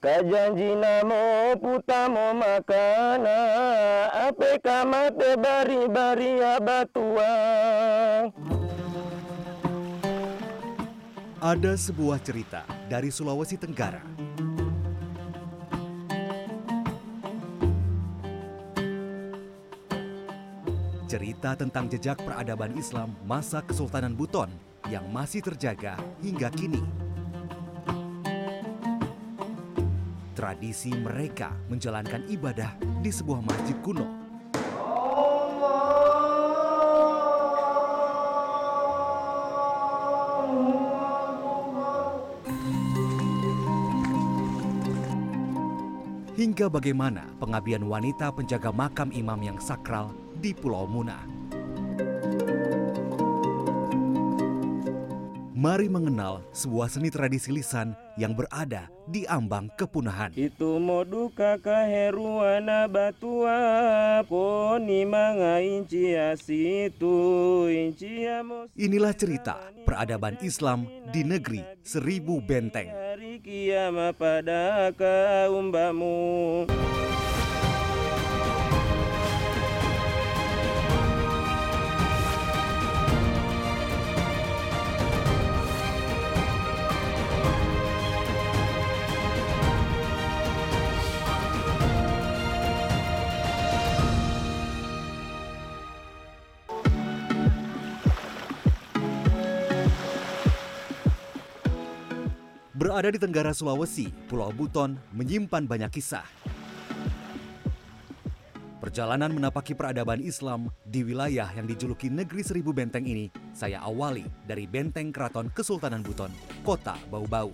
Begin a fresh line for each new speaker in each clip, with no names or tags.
Kajanji namo putamo makana Ape kamate bari-bari abatua
Ada sebuah cerita dari Sulawesi Tenggara. Cerita tentang jejak peradaban Islam masa Kesultanan Buton yang masih terjaga hingga kini. Tradisi mereka menjalankan ibadah di sebuah masjid kuno. Hingga bagaimana pengabdian wanita penjaga makam imam yang sakral di Pulau Muna. Mari mengenal sebuah seni tradisi lisan yang berada di ambang kepunahan.
Itu moduka kaheruana batua Poni situ
Inilah cerita peradaban Islam di negeri seribu benteng.
Hari kiamat pada kaumbamu
Berada di Tenggara Sulawesi, Pulau Buton menyimpan banyak kisah. Perjalanan menapaki peradaban Islam di wilayah yang dijuluki Negeri Seribu Benteng ini, saya awali dari Benteng Keraton Kesultanan Buton, Kota Bau-Bau.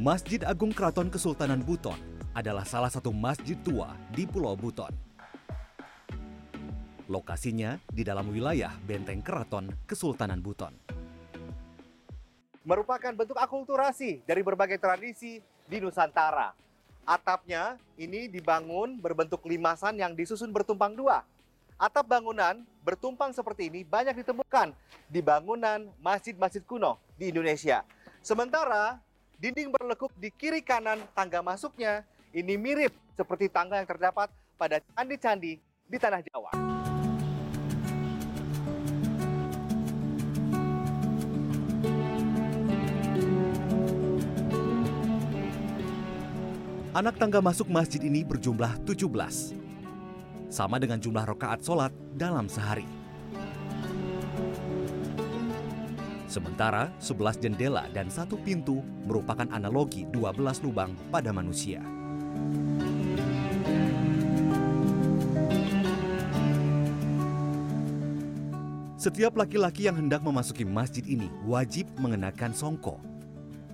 Masjid Agung Keraton Kesultanan Buton adalah salah satu masjid tua di Pulau Buton. Lokasinya di dalam wilayah Benteng Keraton Kesultanan Buton.
Merupakan bentuk akulturasi dari berbagai tradisi di Nusantara. Atapnya ini dibangun berbentuk limasan yang disusun bertumpang dua. Atap bangunan bertumpang seperti ini banyak ditemukan di bangunan masjid-masjid kuno di Indonesia. Sementara dinding berlekuk di kiri kanan tangga masuknya ini mirip seperti tangga yang terdapat pada candi-candi di tanah Jawa.
Anak tangga masuk masjid ini berjumlah 17. Sama dengan jumlah rokaat sholat dalam sehari. Sementara 11 jendela dan satu pintu merupakan analogi 12 lubang pada manusia. Setiap laki-laki yang hendak memasuki masjid ini wajib mengenakan songko.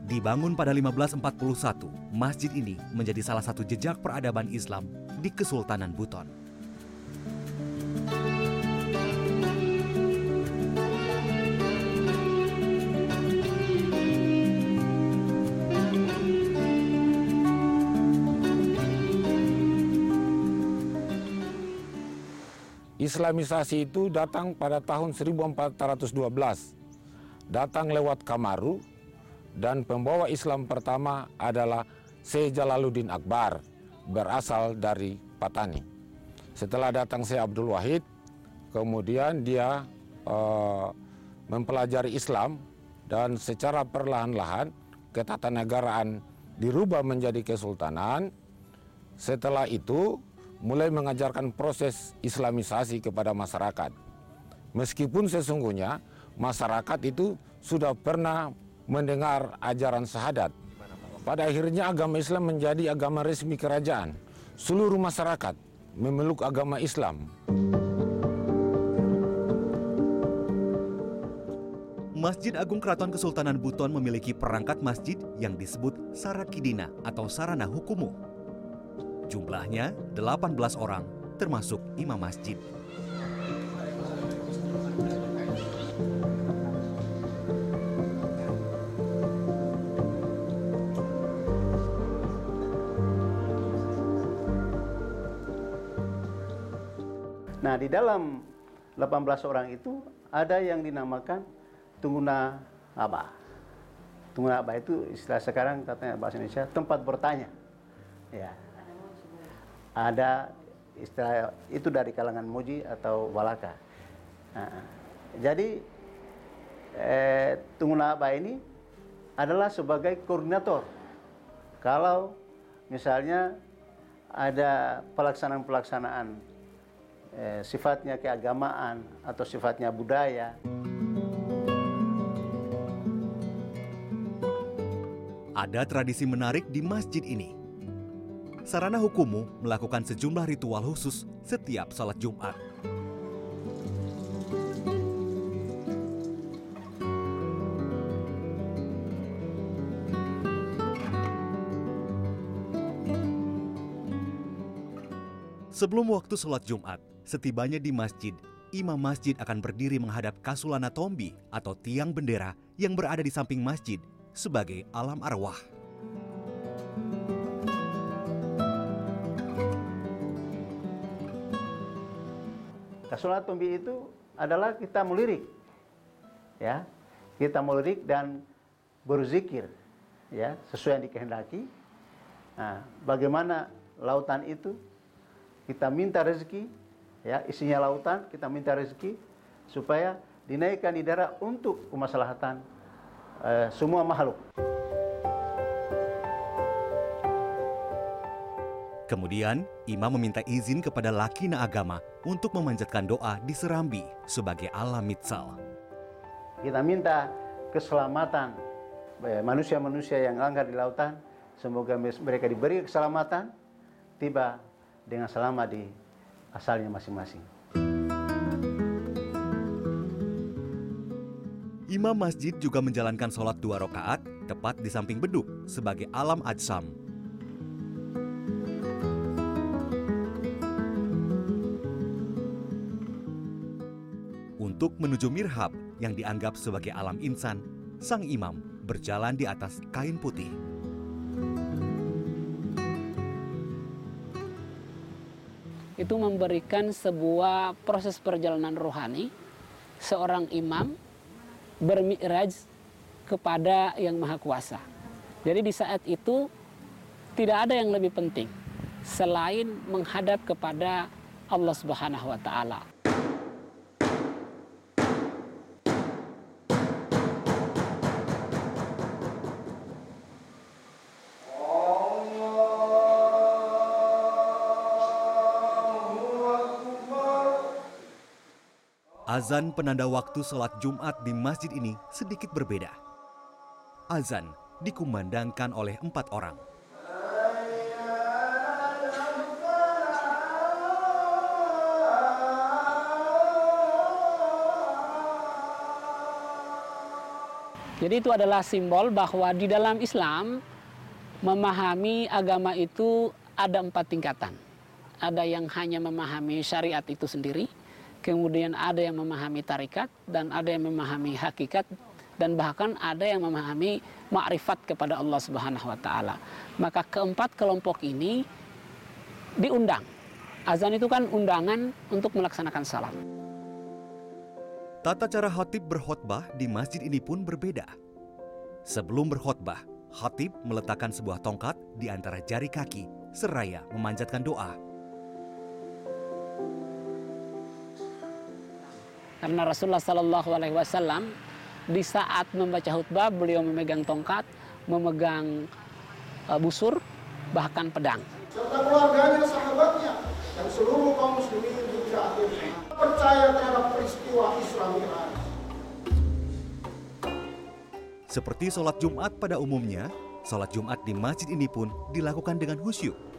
Dibangun pada 1541, masjid ini menjadi salah satu jejak peradaban Islam di Kesultanan Buton.
Islamisasi itu datang pada tahun 1412. Datang lewat Kamaru dan pembawa Islam pertama adalah Syekh Jalaluddin Akbar berasal dari Patani. Setelah datang Syekh Abdul Wahid, kemudian dia uh, mempelajari Islam dan secara perlahan-lahan ketatanegaraan dirubah menjadi kesultanan. Setelah itu mulai mengajarkan proses islamisasi kepada masyarakat. Meskipun sesungguhnya masyarakat itu sudah pernah mendengar ajaran syahadat. Pada akhirnya agama Islam menjadi agama resmi kerajaan. Seluruh masyarakat memeluk agama Islam.
Masjid Agung Keraton Kesultanan Buton memiliki perangkat masjid yang disebut Sarakidina atau Sarana Hukumu. Jumlahnya 18 orang, termasuk imam masjid.
Nah, di dalam 18 orang itu ada yang dinamakan Tungguna Aba. Tungguna Aba itu istilah sekarang katanya bahasa Indonesia tempat bertanya. Ya. Ada istilah itu dari kalangan Moji atau Walaka. Nah, jadi eh, Tungguna Aba ini adalah sebagai koordinator. Kalau misalnya ada pelaksanaan-pelaksanaan eh, sifatnya keagamaan atau sifatnya budaya.
Ada tradisi menarik di masjid ini. Sarana Hukumu melakukan sejumlah ritual khusus setiap sholat Jumat. Sebelum waktu sholat Jumat, setibanya di masjid, imam masjid akan berdiri menghadap Kasulana Tombi atau tiang bendera yang berada di samping masjid sebagai alam arwah.
Kasulat Tombi itu adalah kita melirik. Ya. Kita melirik dan berzikir ya, sesuai yang dikehendaki. Nah, bagaimana lautan itu kita minta rezeki ya, isinya lautan, kita minta rezeki supaya dinaikkan di darat untuk kemaslahatan eh, semua makhluk.
Kemudian, imam meminta izin kepada lakina agama untuk memanjatkan doa di Serambi sebagai alam mitsal.
Kita minta keselamatan eh, manusia-manusia yang langgar di lautan. Semoga mereka diberi keselamatan, tiba dengan selamat di asalnya masing-masing.
Imam masjid juga menjalankan sholat dua rakaat tepat di samping beduk sebagai alam ajsam. Untuk menuju mirhab yang dianggap sebagai alam insan, sang imam berjalan di atas kain putih.
itu memberikan sebuah proses perjalanan rohani seorang imam bermi'raj kepada yang maha kuasa. Jadi di saat itu tidak ada yang lebih penting selain menghadap kepada Allah Subhanahu wa taala.
Azan penanda waktu sholat Jumat di masjid ini sedikit berbeda. Azan dikumandangkan oleh empat orang.
Jadi itu adalah simbol bahwa di dalam Islam memahami agama itu ada empat tingkatan. Ada yang hanya memahami syariat itu sendiri, kemudian ada yang memahami tarikat, dan ada yang memahami hakikat, dan bahkan ada yang memahami makrifat kepada Allah Subhanahu wa taala. Maka keempat kelompok ini diundang. Azan itu kan undangan untuk melaksanakan salat.
Tata cara khatib berkhutbah di masjid ini pun berbeda. Sebelum berkhutbah, khatib meletakkan sebuah tongkat di antara jari kaki seraya memanjatkan doa.
Karena Rasulullah Sallallahu Alaihi Wasallam di saat membaca khutbah beliau memegang tongkat, memegang uh, busur, bahkan pedang.
serta keluarganya, sahabatnya, dan seluruh kaum muslimin hingga akhirnya percaya terhadap peristiwa Isra Mi'raj.
Seperti sholat Jumat pada umumnya, sholat Jumat di masjid ini pun dilakukan dengan khusyuk.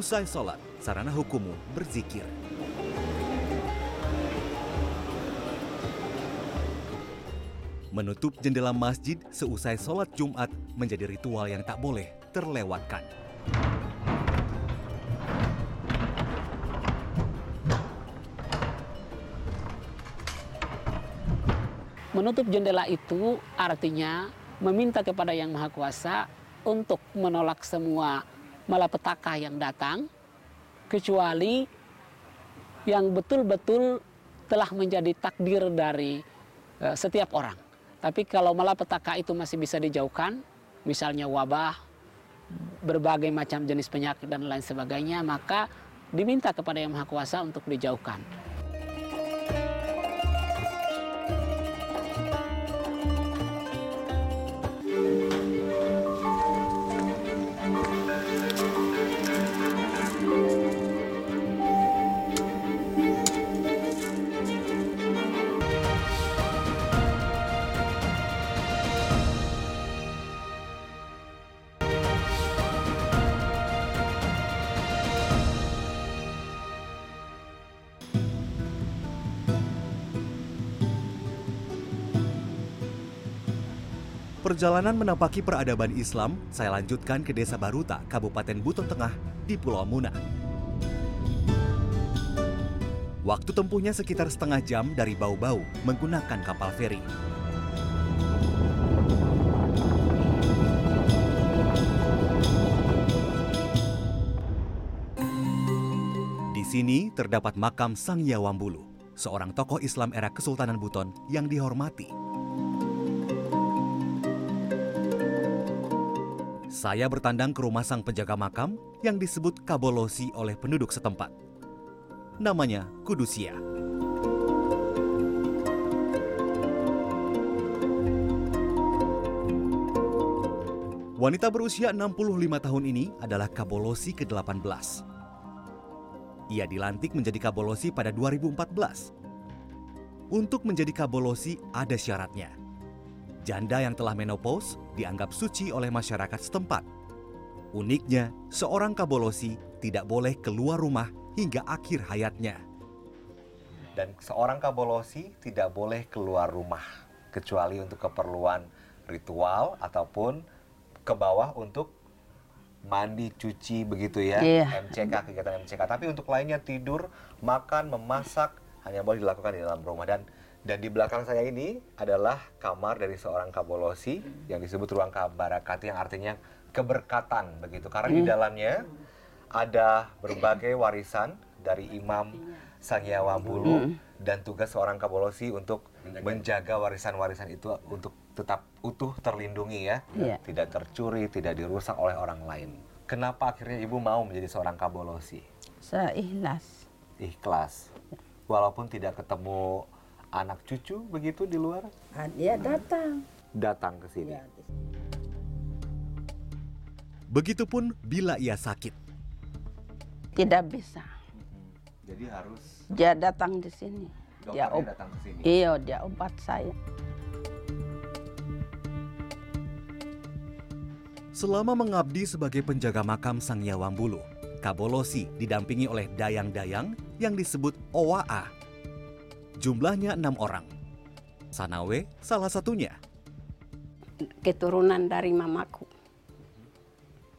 Usai sholat, sarana hukumu berzikir. Menutup jendela masjid seusai sholat Jumat menjadi ritual yang tak boleh terlewatkan.
Menutup jendela itu artinya meminta kepada Yang Maha Kuasa untuk menolak semua malapetaka yang datang, kecuali yang betul-betul telah menjadi takdir dari uh, setiap orang. Tapi kalau malapetaka itu masih bisa dijauhkan, misalnya wabah, berbagai macam jenis penyakit dan lain sebagainya, maka diminta kepada Yang Maha Kuasa untuk dijauhkan.
Perjalanan menapaki peradaban Islam, saya lanjutkan ke Desa Baruta, Kabupaten Buton Tengah, di Pulau Muna. Waktu tempuhnya sekitar setengah jam dari Bau-Bau menggunakan kapal feri. Di sini terdapat makam Sang Yawambulu, seorang tokoh Islam era Kesultanan Buton yang dihormati. Saya bertandang ke rumah sang penjaga makam yang disebut Kabolosi oleh penduduk setempat. Namanya Kudusia. Wanita berusia 65 tahun ini adalah Kabolosi ke-18. Ia dilantik menjadi Kabolosi pada 2014. Untuk menjadi Kabolosi ada syaratnya. Janda yang telah menopause dianggap suci oleh masyarakat setempat. Uniknya, seorang Kabolosi tidak boleh keluar rumah hingga akhir hayatnya.
Dan seorang kabolosi tidak boleh keluar rumah kecuali untuk keperluan ritual ataupun ke bawah untuk mandi, cuci begitu ya,
Iya.
MCK kegiatan MCK. Tapi untuk lainnya tidur, makan, memasak hanya boleh dilakukan di dalam rumah dan dan di belakang saya ini adalah kamar dari seorang kabolosi yang disebut ruang kabarakati yang artinya keberkatan begitu. Karena di dalamnya ada berbagai warisan dari Imam Sangyawambulu dan tugas seorang kabolosi untuk menjaga warisan-warisan itu untuk tetap utuh terlindungi ya,
Iya.
tidak tercuri, tidak dirusak oleh orang lain. Kenapa akhirnya ibu mau menjadi seorang kabolosi?
Saya ikhlas.
Ikhlas, walaupun tidak ketemu anak cucu begitu di luar,
Ah, Dia datang.
datang ke sini.
Ya,
Begitupun bila ia sakit.
Tidak bisa.
Jadi harus
Dia datang di sini. Dia
datang ke sini.
Iya, dia obat saya.
Selama mengabdi sebagai penjaga makam Sang Yawambulu, Kabolosi didampingi oleh dayang-dayang yang disebut Owa'a. Jumlahnya enam orang. Sanawe salah satunya.
Keturunan dari mamaku.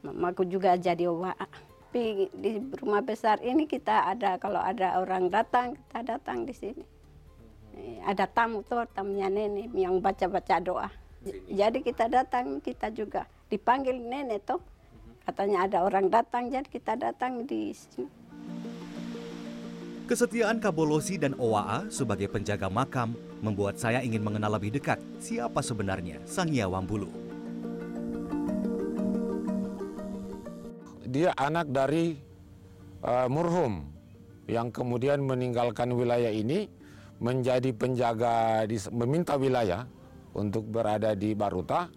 Mamaku juga jadi owa. Tapi di rumah besar ini kita ada kalau ada orang datang kita datang di sini. Eh, Ada tamu tuh tamunya nenek yang baca-baca doa. Jadi kita datang kita juga dipanggil nenek tuh. Katanya ada orang datang jadi kita datang di sini.
Kesetiaan Kabolosi dan Owa'a sebagai penjaga makam membuat saya ingin mengenal lebih dekat siapa sebenarnya Sang Yawambulu.
Dia anak dari uh, murhum yang kemudian meninggalkan wilayah ini menjadi penjaga di, meminta wilayah untuk berada di Baruta,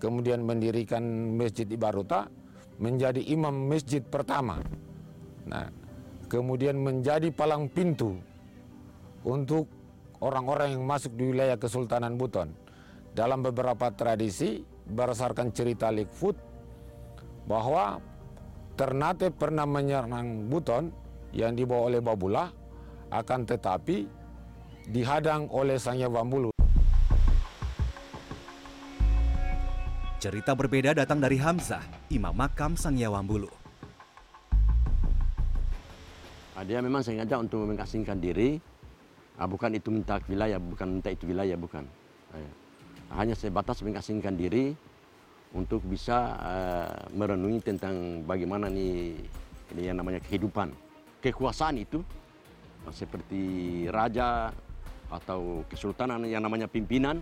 kemudian mendirikan masjid di Baruta, menjadi imam masjid pertama. Nah, kemudian menjadi palang pintu untuk orang-orang yang masuk di wilayah Kesultanan Buton. Dalam beberapa tradisi berdasarkan cerita Likfoot bahwa Ternate pernah menyerang Buton yang dibawa oleh Babula akan tetapi dihadang oleh Sang Yawambulu.
Cerita berbeda datang dari Hamzah, imam makam Sang Yawambulu.
Dia memang sengaja untuk mengasingkan diri, ah, bukan itu minta wilayah, bukan minta itu wilayah, bukan. Eh, hanya sebatas mengasingkan diri untuk bisa eh, merenungi tentang bagaimana nih ini yang namanya kehidupan. Kekuasaan itu eh, seperti raja atau kesultanan yang namanya pimpinan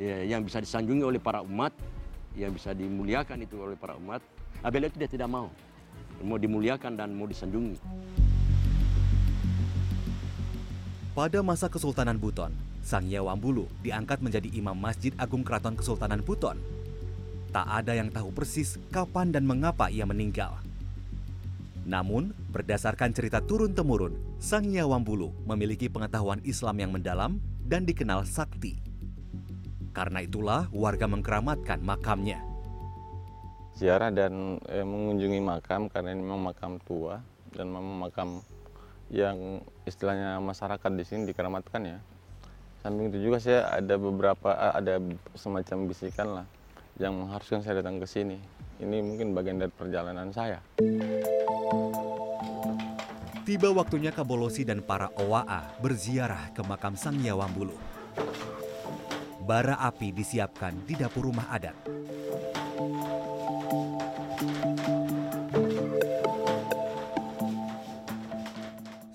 ya, yang bisa disanjungi oleh para umat yang bisa dimuliakan itu oleh para umat. Abel itu dia tidak mau mau dimuliakan dan mau disanjungi
Pada masa Kesultanan Buton, Sang Yawambulu diangkat menjadi Imam Masjid Agung Keraton Kesultanan Buton. Tak ada yang tahu persis kapan dan mengapa ia meninggal. Namun, berdasarkan cerita turun-temurun, Sang Yawambulu memiliki pengetahuan Islam yang mendalam dan dikenal sakti. Karena itulah warga mengkeramatkan makamnya.
ziarah dan eh, mengunjungi makam karena ini memang makam tua dan memang makam yang istilahnya masyarakat di sini dikeramatkan ya. Samping itu juga saya ada beberapa eh, ada semacam bisikan lah yang mengharuskan saya datang ke sini. Ini mungkin bagian dari perjalanan saya.
Tiba waktunya Kabolosi dan para Owa'a berziarah ke makam Sang Yawambulu. Bara api disiapkan di dapur rumah adat.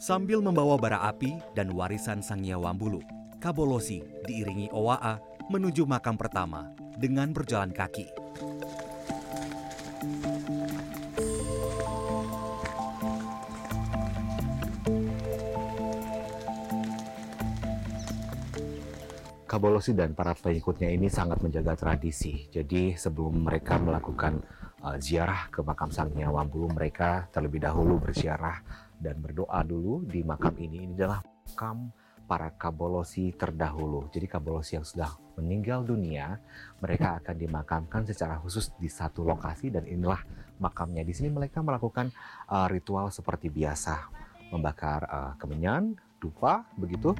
Sambil membawa bara api dan warisan Sang Yawambulu, Kabolosi diiringi Owa'a menuju makam pertama dengan berjalan kaki.
Kabolosi dan para pengikutnya ini sangat menjaga tradisi. Jadi sebelum mereka melakukan uh, ziarah ke makam Sang Nyawambulu, mereka terlebih dahulu berziarah dan berdoa dulu di makam ini. Ini adalah makam para Kabolosi terdahulu. Jadi Kabolosi yang sudah meninggal dunia, mereka akan dimakamkan secara khusus di satu lokasi dan inilah makamnya. Di sini mereka melakukan uh, ritual seperti biasa, membakar uh, kemenyan, dupa, begitu.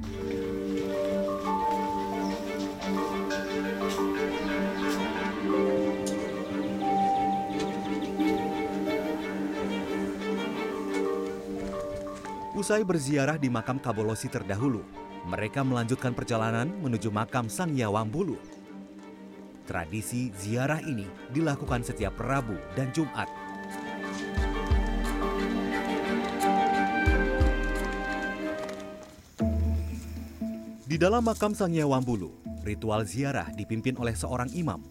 Usai berziarah di makam Kabolosi terdahulu, mereka melanjutkan perjalanan menuju makam Sang Yawambulu. Tradisi ziarah ini dilakukan setiap Rabu dan Jumat. Di dalam makam Sang Yawambulu, ritual ziarah dipimpin oleh seorang imam.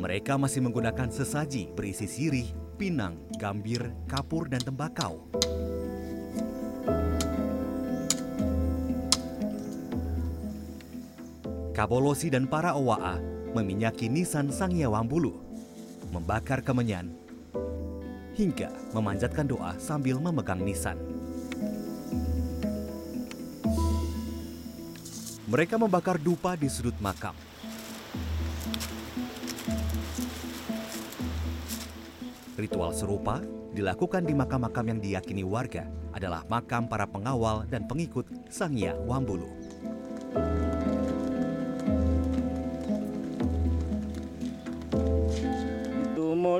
Mereka masih menggunakan sesaji berisi sirih, pinang, gambir, kapur, dan tembakau. Kabolosi dan para owa'a meminyaki nisan Sang Yawambulu, membakar kemenyan, hingga memanjatkan doa sambil memegang nisan. Mereka membakar dupa di sudut makam. Ritual serupa dilakukan di makam-makam yang diyakini warga adalah makam para pengawal dan pengikut Sangya Wambulu.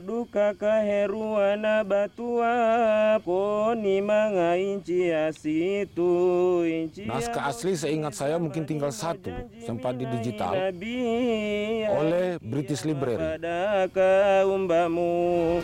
Moduka kaheruana batua koni manga inci asitu inci
Naskah asli seingat saya mungkin tinggal satu sempat di digital oleh British Library.
pada kaumbamu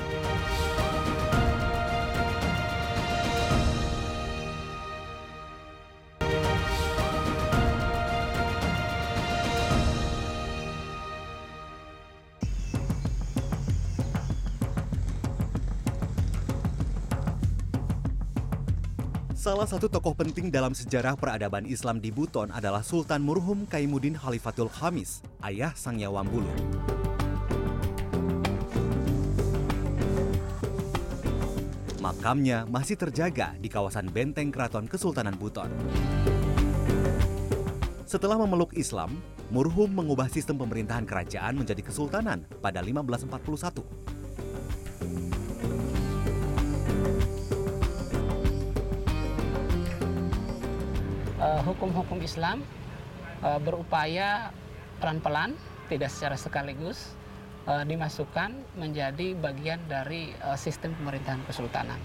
Salah satu tokoh penting dalam sejarah peradaban Islam di Buton adalah Sultan Murhum Kaimuddin Khalifatul Khamis, ayah Sang Yawambulu. Makamnya masih terjaga di kawasan benteng Keraton Kesultanan Buton. Setelah memeluk Islam, Murhum mengubah sistem pemerintahan kerajaan menjadi kesultanan pada 1541.
Hukum-hukum Islam eh, berupaya pelan-pelan, tidak secara sekaligus eh, dimasukkan menjadi bagian dari eh, sistem pemerintahan kesultanan.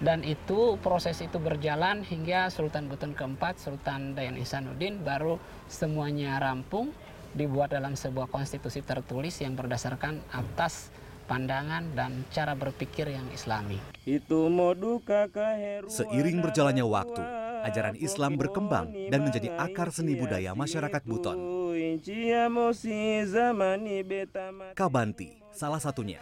Dan itu proses itu berjalan hingga Sultan Buton keempat, Sultan Dayan Ihsanuddin baru semuanya rampung dibuat dalam sebuah konstitusi tertulis yang berdasarkan atas pandangan dan cara berpikir yang islami.
Seiring berjalannya waktu, ajaran Islam berkembang dan menjadi akar seni budaya masyarakat Buton. Kabanti salah satunya.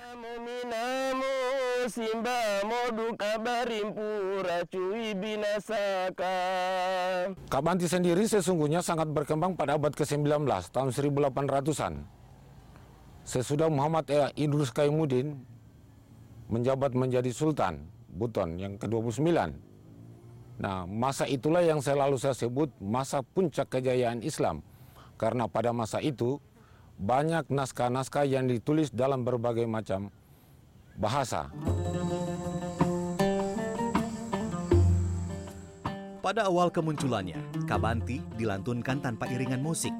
Kabanti sendiri sesungguhnya sangat berkembang pada abad ke-19, tahun 1800-an. Sesudah Muhammad eh, Idrus Kaimuddin menjabat menjadi Sultan Buton yang ke-29. Nah, masa itulah yang selalu saya sebut masa puncak kejayaan Islam. Karena pada masa itu banyak naskah-naskah yang ditulis dalam berbagai macam bahasa.
Pada awal kemunculannya, Kabanti dilantunkan tanpa iringan musik.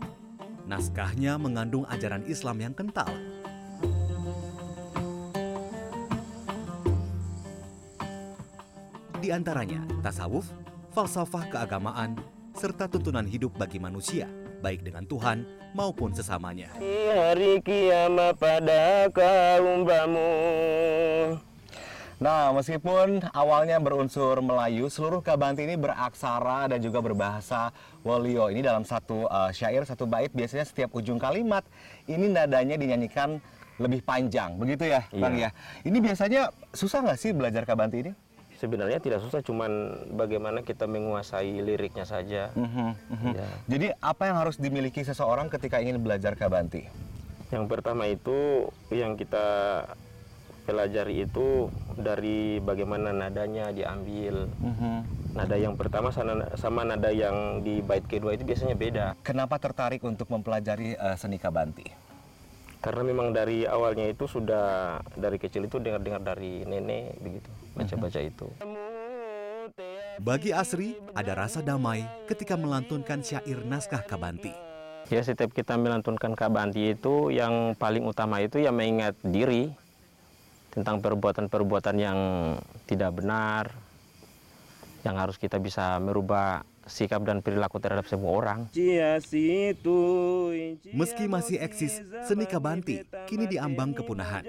Naskahnya mengandung ajaran Islam yang kental. Di antaranya tasawuf, falsafah keagamaan, serta tuntunan hidup bagi manusia, baik dengan Tuhan maupun sesamanya.
Di hari kiamat pada kaum bamu.
Nah, meskipun awalnya berunsur Melayu, seluruh Kabanti ini beraksara dan juga berbahasa Wolio. Ini dalam satu uh, syair, satu bait, biasanya setiap ujung kalimat, ini nadanya dinyanyikan lebih panjang. Begitu ya, Bang
Iya.
ya? Ini biasanya susah nggak sih belajar Kabanti ini?
Sebenarnya tidak susah, cuman bagaimana kita menguasai liriknya saja. Ya.
Jadi apa yang harus dimiliki seseorang ketika ingin belajar Kabanti?
Yang pertama itu yang kita pelajari itu dari bagaimana nadanya diambil. Nada yang pertama sama, sama nada yang di bait kedua itu biasanya beda.
Kenapa tertarik untuk mempelajari uh, seni Kabanti?
Karena memang dari awalnya itu sudah dari kecil itu dengar-dengar dari nenek begitu baca-baca itu.
Bagi Asri, ada rasa damai ketika melantunkan syair naskah Kabanti.
Ya setiap kita melantunkan kabanti itu yang paling utama itu ya mengingat diri tentang perbuatan-perbuatan yang tidak benar, yang harus kita bisa merubah sikap dan perilaku terhadap semua orang.
Meski masih eksis, seni Kabanti kini diambang kepunahan.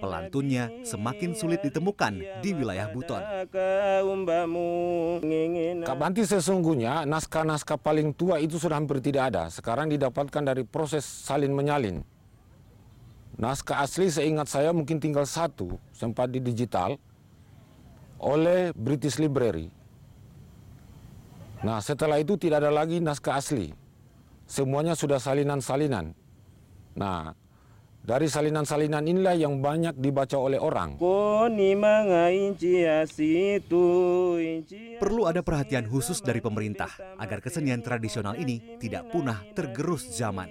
Pelantunnya semakin sulit ditemukan di wilayah Buton.
Kabanti sesungguhnya naskah-naskah paling tua itu sudah hampir tidak ada. Sekarang didapatkan dari proses salin menyalin. Naskah asli seingat saya mungkin tinggal satu sempat di digital oleh British Library. Nah setelah itu tidak ada lagi naskah asli. Semuanya sudah salinan-salinan. Nah dari salinan-salinan inilah yang banyak dibaca oleh orang.
Perlu ada perhatian khusus dari pemerintah agar kesenian tradisional ini tidak punah tergerus zaman.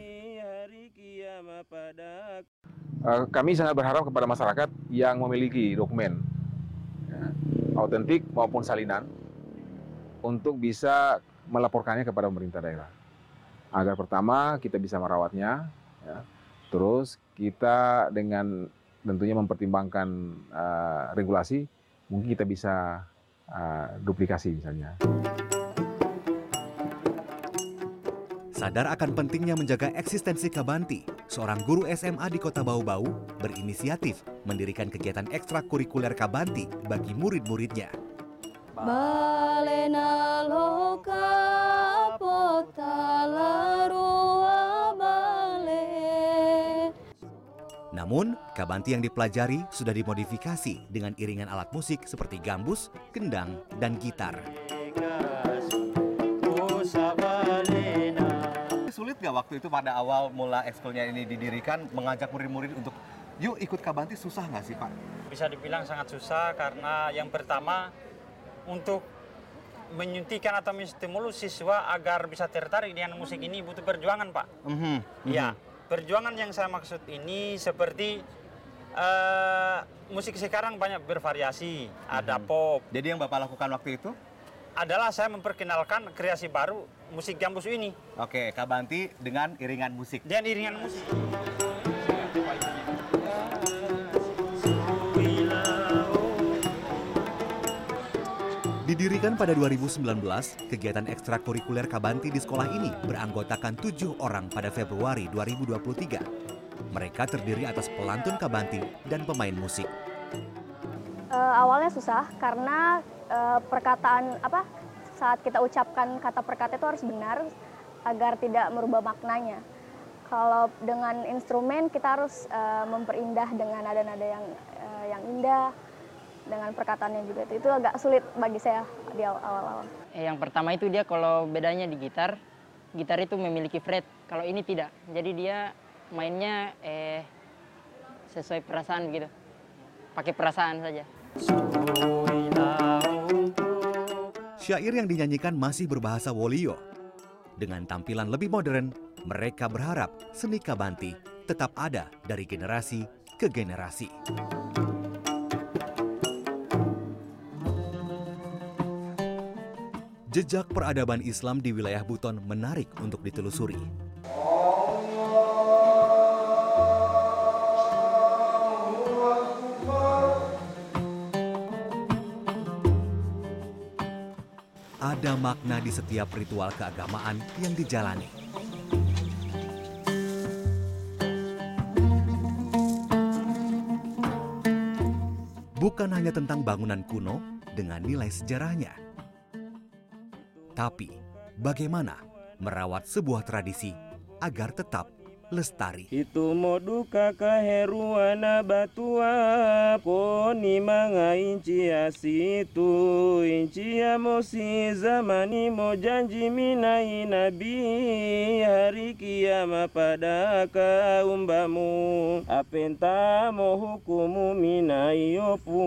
Eh, kami sangat berharap kepada masyarakat yang memiliki dokumen ya, autentik maupun salinan untuk bisa melaporkannya kepada pemerintah daerah. Agar pertama kita bisa merawatnya, ya. terus kita dengan tentunya mempertimbangkan eh, regulasi, mungkin kita bisa eh, duplikasi misalnya.
Sadar akan pentingnya menjaga eksistensi Kabanti, seorang guru SMA di kota Bau-Bau berinisiatif mendirikan kegiatan ekstrakurikuler Kabanti bagi murid-muridnya.
Balena loka potala rua bale.
Namun, Kabanti yang dipelajari sudah dimodifikasi dengan iringan alat musik seperti gambus, kendang, dan gitar.
Sulit nggak waktu itu pada awal mula ekskulnya ini didirikan mengajak murid-murid untuk yuk ikut Kabanti susah nggak sih Pak?
Bisa dibilang sangat susah karena yang pertama untuk menyuntikkan atau menstimulus siswa agar bisa tertarik dengan musik ini butuh perjuangan Pak.
Mhm,
Iya, perjuangan yang saya maksud ini seperti eh, musik sekarang banyak bervariasi, ada pop.
Jadi yang Bapak lakukan waktu itu?
Adalah saya memperkenalkan kreasi baru musik gambus ini.
Oke, Kabanti dengan iringan musik.
Dan iringan musik.
Didirikan pada 2019, kegiatan ekstrakurikuler Kabanti di sekolah ini beranggotakan tujuh orang pada Februari 2023. Mereka terdiri atas pelantun Kabanti dan pemain musik.
Uh, awalnya susah karena uh, perkataan apa saat kita ucapkan kata perkata itu harus benar agar tidak merubah maknanya. Kalau dengan instrumen kita harus uh, memperindah dengan nada-nada yang uh, yang indah, dengan perkataannya juga itu, itu agak sulit bagi saya di awal-awal.
Eh, yang pertama itu dia kalau bedanya di gitar, gitar itu memiliki fret, kalau ini tidak. Jadi dia mainnya eh sesuai perasaan begitu, pakai perasaan saja.
Syair yang dinyanyikan masih berbahasa Wolio. Dengan tampilan lebih modern, mereka berharap seni Kabanti tetap ada dari generasi ke generasi. Jejak peradaban Islam di wilayah Buton menarik untuk ditelusuri. Ada makna di setiap ritual keagamaan yang dijalani. Bukan hanya tentang bangunan kuno dengan nilai sejarahnya, tapi bagaimana merawat sebuah tradisi agar tetap lestari.
Itu moduka kaheruana batua poni manga inci asitu inci mosi zamani mo janji minai nabi hari kiamat pada kaumbamu apenta mo hukumu minai opu.